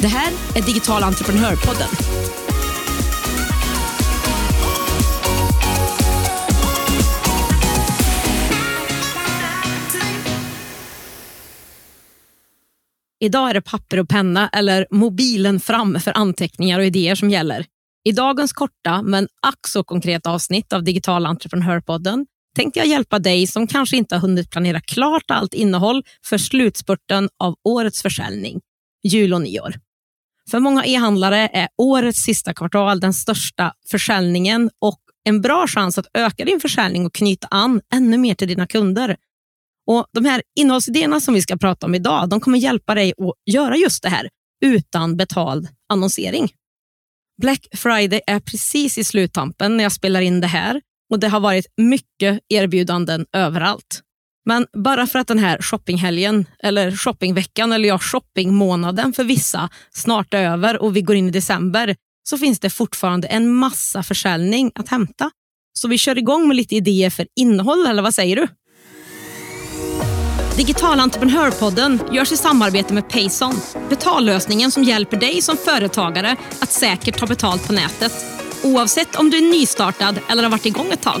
Det här är Digital entreprenörpodden. Idag är det papper och penna eller mobilen fram för anteckningar och idéer som gäller. I dagens korta men ack så konkreta avsnitt av Digital entreprenörpodden tänkte jag hjälpa dig som kanske inte har hunnit planera klart allt innehåll för slutspurten av årets försäljning, jul och nyår. För många e-handlare är årets sista kvartal den största försäljningen och en bra chans att öka din försäljning och knyta an ännu mer till dina kunder. Och De här innehållsidéerna som vi ska prata om idag, de kommer hjälpa dig att göra just det här utan betald annonsering. Black Friday är precis i sluttampen när jag spelar in det här och det har varit mycket erbjudanden överallt. Men bara för att den här shoppinghelgen, eller shoppingveckan eller ja, shoppingmånaden för vissa snart är över och vi går in i december så finns det fortfarande en massa försäljning att hämta. Så vi kör igång med lite idéer för innehåll, eller vad säger du? Digital entreprenörpodden görs i samarbete med Payson. Betallösningen som hjälper dig som företagare att säkert ta betalt på nätet. Oavsett om du är nystartad eller har varit igång ett tag.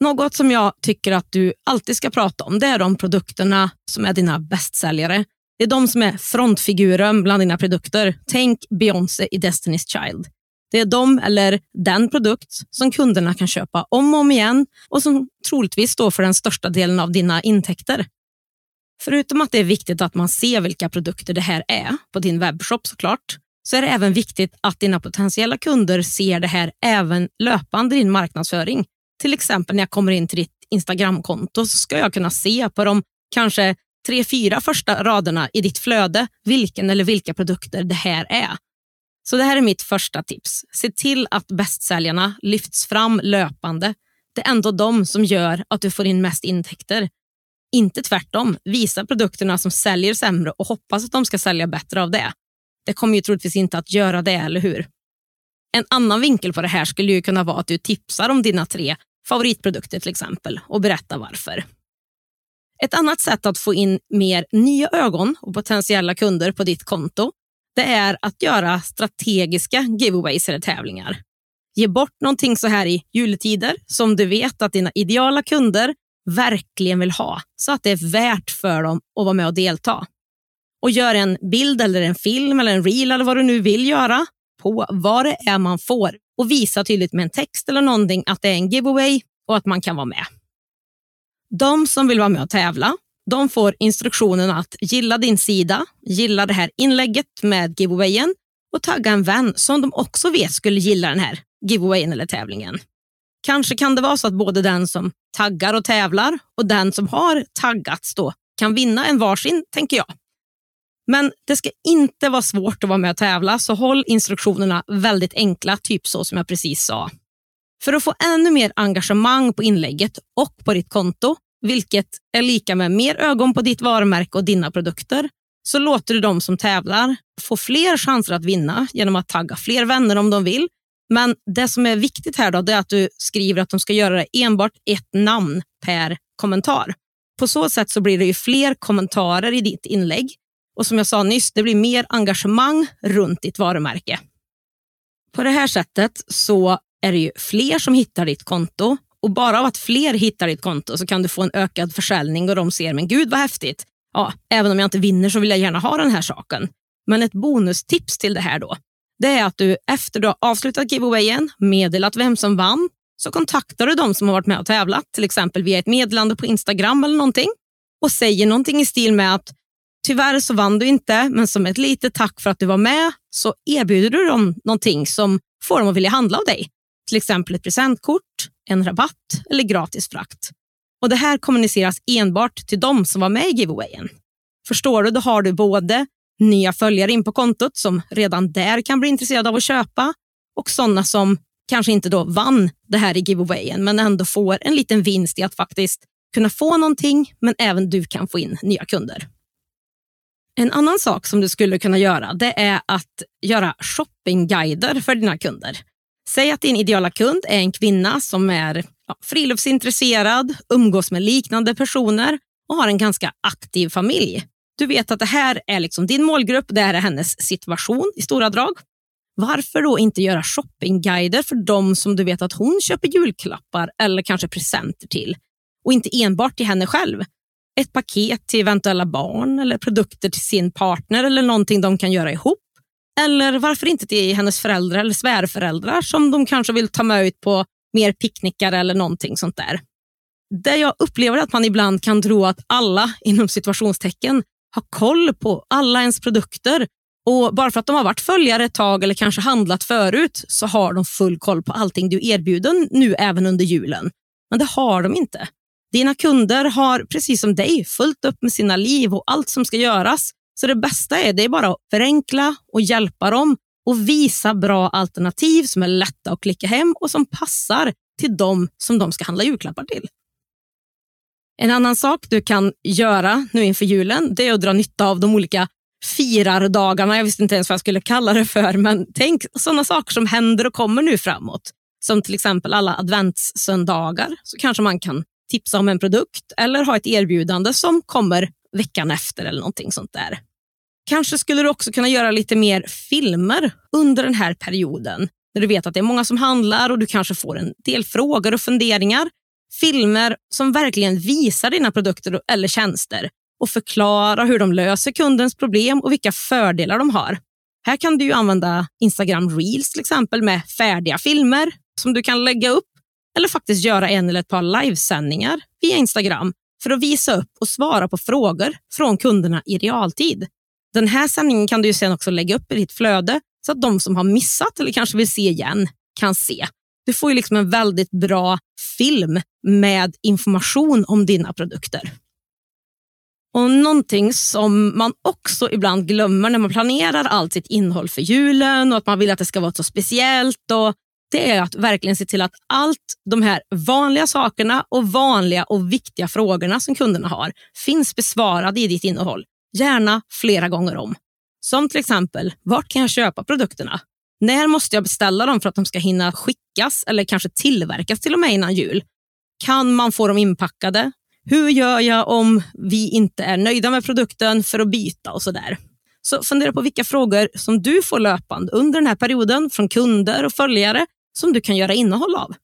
Något som jag tycker att du alltid ska prata om det är de produkterna som är dina bästsäljare. Det är de som är frontfiguren bland dina produkter. Tänk Beyoncé i Destiny's Child. Det är de eller den produkt som kunderna kan köpa om och om igen och som troligtvis står för den största delen av dina intäkter. Förutom att det är viktigt att man ser vilka produkter det här är på din webbshop såklart, så är det även viktigt att dina potentiella kunder ser det här även löpande i din marknadsföring. Till exempel när jag kommer in till ditt Instagramkonto så ska jag kunna se på de kanske tre, fyra första raderna i ditt flöde vilken eller vilka produkter det här är. Så det här är mitt första tips. Se till att bästsäljarna lyfts fram löpande. Det är ändå de som gör att du får in mest intäkter. Inte tvärtom. Visa produkterna som säljer sämre och hoppas att de ska sälja bättre av det. Det kommer ju troligtvis inte att göra det, eller hur? En annan vinkel på det här skulle ju kunna vara att du tipsar om dina tre favoritprodukter till exempel och berätta varför. Ett annat sätt att få in mer nya ögon och potentiella kunder på ditt konto det är att göra strategiska giveaways eller tävlingar. Ge bort någonting så här i juletider som du vet att dina ideala kunder verkligen vill ha så att det är värt för dem att vara med och delta. Och gör en bild eller en film eller en reel eller vad du nu vill göra på vad det är man får och visa tydligt med en text eller någonting att det är en giveaway och att man kan vara med. De som vill vara med och tävla, de får instruktionen att gilla din sida, gilla det här inlägget med giveawayen och tagga en vän som de också vet skulle gilla den här giveawayen eller tävlingen. Kanske kan det vara så att både den som taggar och tävlar och den som har taggats då kan vinna en varsin, tänker jag. Men det ska inte vara svårt att vara med och tävla, så håll instruktionerna väldigt enkla, typ så som jag precis sa. För att få ännu mer engagemang på inlägget och på ditt konto, vilket är lika med mer ögon på ditt varumärke och dina produkter, så låter du de som tävlar få fler chanser att vinna genom att tagga fler vänner om de vill. Men det som är viktigt här då, är att du skriver att de ska göra det enbart ett namn per kommentar. På så sätt så blir det ju fler kommentarer i ditt inlägg och som jag sa nyss, det blir mer engagemang runt ditt varumärke. På det här sättet så är det ju fler som hittar ditt konto Och bara av att fler hittar ditt konto så kan du få en ökad försäljning och de ser, men gud vad häftigt. Ja, även om jag inte vinner så vill jag gärna ha den här saken. Men ett bonustips till det här då, det är att du efter du har avslutat giveawayen, meddelat vem som vann, så kontaktar du de som har varit med och tävlat, till exempel via ett meddelande på Instagram eller någonting och säger någonting i stil med att tyvärr så vann du inte, men som ett litet tack för att du var med så erbjuder du dem någonting som får dem att vilja handla av dig. Till exempel ett presentkort, en rabatt eller gratis frakt. Och Det här kommuniceras enbart till dem som var med i giveawayen. Förstår du, då har du både nya följare in på kontot som redan där kan bli intresserade av att köpa och sådana som kanske inte då vann det här i giveawayen men ändå får en liten vinst i att faktiskt kunna få någonting men även du kan få in nya kunder. En annan sak som du skulle kunna göra det är att göra shoppingguider för dina kunder. Säg att din ideala kund är en kvinna som är ja, friluftsintresserad, umgås med liknande personer och har en ganska aktiv familj. Du vet att det här är liksom din målgrupp, det här är hennes situation i stora drag. Varför då inte göra shoppingguider för dem som du vet att hon köper julklappar eller kanske presenter till? Och inte enbart till henne själv. Ett paket till eventuella barn eller produkter till sin partner eller någonting de kan göra ihop. Eller varför inte till hennes föräldrar eller svärföräldrar som de kanske vill ta med ut på mer picknickar eller någonting sånt där. Det jag upplever att man ibland kan tro att alla inom situationstecken har koll på alla ens produkter och Bara för att de har varit följare ett tag eller kanske handlat förut så har de full koll på allting du erbjuder nu även under julen. Men det har de inte. Dina kunder har precis som dig fullt upp med sina liv och allt som ska göras. Så det bästa är, det är bara att förenkla och hjälpa dem och visa bra alternativ som är lätta att klicka hem och som passar till dem som de ska handla julklappar till. En annan sak du kan göra nu inför julen det är att dra nytta av de olika firardagarna. Jag visste inte ens vad jag skulle kalla det för, men tänk sådana saker som händer och kommer nu framåt. Som till exempel alla adventssöndagar, så kanske man kan tipsa om en produkt eller ha ett erbjudande som kommer veckan efter eller någonting sånt där. Kanske skulle du också kunna göra lite mer filmer under den här perioden. När du vet att det är många som handlar och du kanske får en del frågor och funderingar. Filmer som verkligen visar dina produkter eller tjänster och förklarar hur de löser kundens problem och vilka fördelar de har. Här kan du använda Instagram Reels till exempel med färdiga filmer som du kan lägga upp eller faktiskt göra en eller ett par livesändningar via Instagram för att visa upp och svara på frågor från kunderna i realtid. Den här sändningen kan du sen också lägga upp i ditt flöde så att de som har missat eller kanske vill se igen kan se. Du får ju liksom en väldigt bra film med information om dina produkter. Och Någonting som man också ibland glömmer när man planerar allt sitt innehåll för julen och att man vill att det ska vara så speciellt. Och det är att verkligen se till att allt de här vanliga sakerna och vanliga och viktiga frågorna som kunderna har finns besvarade i ditt innehåll. Gärna flera gånger om. Som till exempel, vart kan jag köpa produkterna? När måste jag beställa dem för att de ska hinna skickas eller kanske tillverkas till och med innan jul? Kan man få dem inpackade? Hur gör jag om vi inte är nöjda med produkten för att byta och sådär. Så fundera på vilka frågor som du får löpande under den här perioden från kunder och följare som du kan göra innehåll av.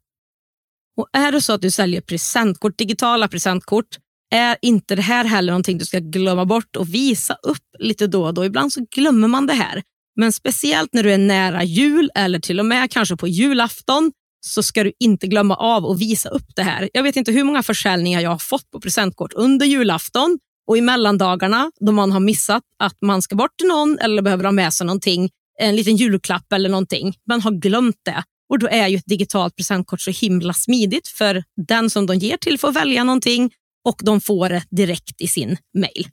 Och Är det så att du säljer presentkort, digitala presentkort, är inte det här heller någonting du ska glömma bort och visa upp lite då och då. Ibland så glömmer man det här. Men speciellt när du är nära jul eller till och med kanske på julafton så ska du inte glömma av att visa upp det här. Jag vet inte hur många försäljningar jag har fått på presentkort under julafton och i mellandagarna då man har missat att man ska bort till någon eller behöver ha med sig någonting, en liten julklapp eller någonting. Man har glömt det. Och Då är ju ett digitalt presentkort så himla smidigt för den som de ger till får välja någonting och de får det direkt i sin mail.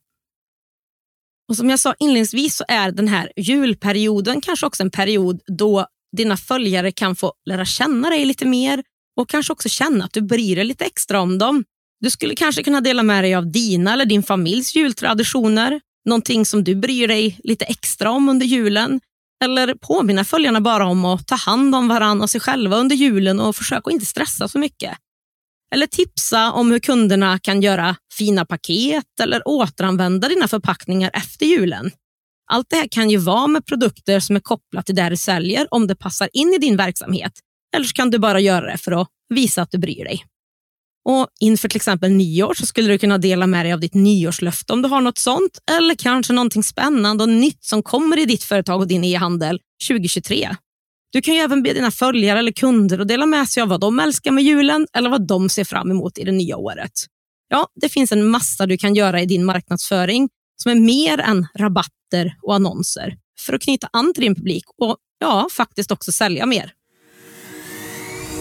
Och Som jag sa inledningsvis så är den här julperioden kanske också en period då dina följare kan få lära känna dig lite mer och kanske också känna att du bryr dig lite extra om dem. Du skulle kanske kunna dela med dig av dina eller din familjs jultraditioner, någonting som du bryr dig lite extra om under julen. Eller påminna följarna bara om att ta hand om varandra och sig själva under julen och försöka inte stressa så mycket. Eller tipsa om hur kunderna kan göra fina paket eller återanvända dina förpackningar efter julen. Allt det här kan ju vara med produkter som är kopplat till det du säljer om det passar in i din verksamhet. eller så kan du bara göra det för att visa att du bryr dig. Och Inför till exempel nyår så skulle du kunna dela med dig av ditt nyårslöfte om du har något sånt. Eller kanske någonting spännande och nytt som kommer i ditt företag och din e-handel 2023. Du kan ju även be dina följare eller kunder att dela med sig av vad de älskar med julen eller vad de ser fram emot i det nya året. Ja, Det finns en massa du kan göra i din marknadsföring som är mer än rabatter och annonser för att knyta an till din publik och ja, faktiskt också sälja mer.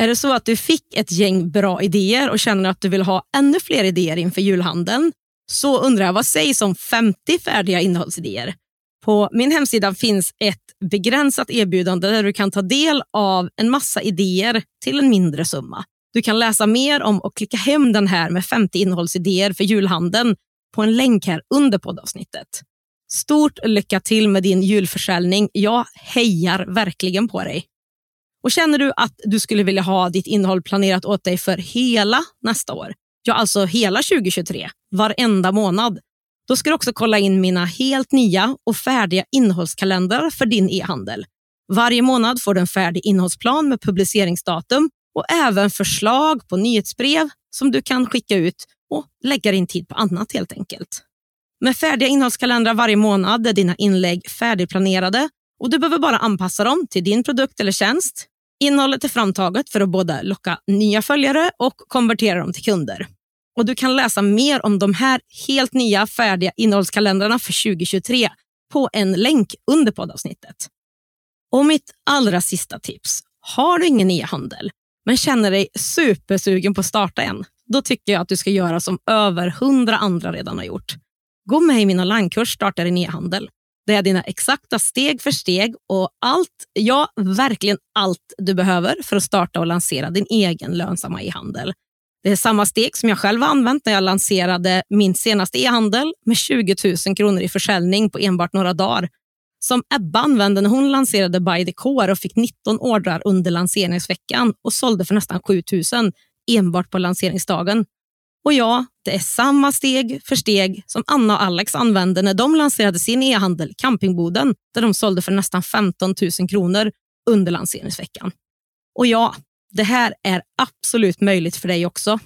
Är det så att du fick ett gäng bra idéer och känner att du vill ha ännu fler idéer inför julhandeln? Så undrar jag, vad sägs om 50 färdiga innehållsidéer? På min hemsida finns ett begränsat erbjudande där du kan ta del av en massa idéer till en mindre summa. Du kan läsa mer om och klicka hem den här med 50 innehållsidéer för julhandeln på en länk här under poddavsnittet. Stort lycka till med din julförsäljning. Jag hejar verkligen på dig. Och Känner du att du skulle vilja ha ditt innehåll planerat åt dig för hela nästa år, ja alltså hela 2023, varenda månad, då ska du också kolla in mina helt nya och färdiga innehållskalendrar för din e-handel. Varje månad får du en färdig innehållsplan med publiceringsdatum och även förslag på nyhetsbrev som du kan skicka ut och lägga din tid på annat helt enkelt. Med färdiga innehållskalendrar varje månad är dina inlägg färdigplanerade och du behöver bara anpassa dem till din produkt eller tjänst. Innehållet är framtaget för att både locka nya följare och konvertera dem till kunder. Och Du kan läsa mer om de här helt nya färdiga innehållskalendrarna för 2023 på en länk under poddavsnittet. Och mitt allra sista tips. Har du ingen e-handel men känner dig supersugen på att starta en, då tycker jag att du ska göra som över hundra andra redan har gjort. Gå med i min onlinekurs Starta din e-handel. Det är dina exakta steg för steg och allt, ja verkligen allt du behöver för att starta och lansera din egen lönsamma e-handel. Det är samma steg som jag själv har använt när jag lanserade min senaste e-handel med 20 000 kronor i försäljning på enbart några dagar. Som Ebba använde när hon lanserade By the Core och fick 19 ordrar under lanseringsveckan och sålde för nästan 7 000 enbart på lanseringsdagen. Och ja, det är samma steg för steg som Anna och Alex använde när de lanserade sin e-handel Campingboden där de sålde för nästan 15 000 kronor under lanseringsveckan. Och ja, det här är absolut möjligt för dig också.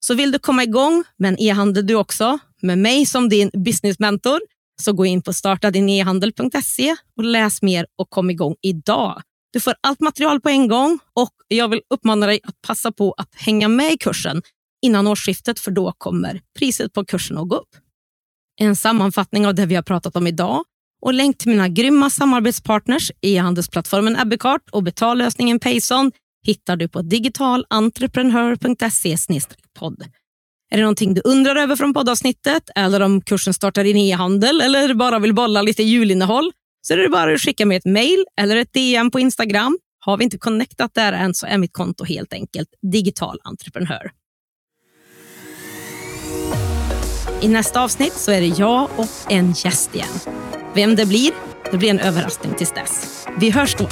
Så vill du komma igång med en e-handel du också, med mig som din businessmentor, så gå in på startadinehandel.se och läs mer och kom igång idag. Du får allt material på en gång och jag vill uppmana dig att passa på att hänga med i kursen innan årsskiftet för då kommer priset på kursen att gå upp. En sammanfattning av det vi har pratat om idag och länk till mina grymma samarbetspartners e-handelsplattformen Abbecart och betallösningen Payson hittar du på digitalentreprenör.se podd. Är det någonting du undrar över från poddavsnittet eller om kursen startar in e-handel eller bara vill bolla lite julinnehåll så är det bara att skicka mig ett mail eller ett DM på Instagram. Har vi inte connectat där än så är mitt konto helt enkelt digital entreprenör. I nästa avsnitt så är det jag och en gäst igen. Vem det blir, det blir en överraskning tills dess. Vi hörs då.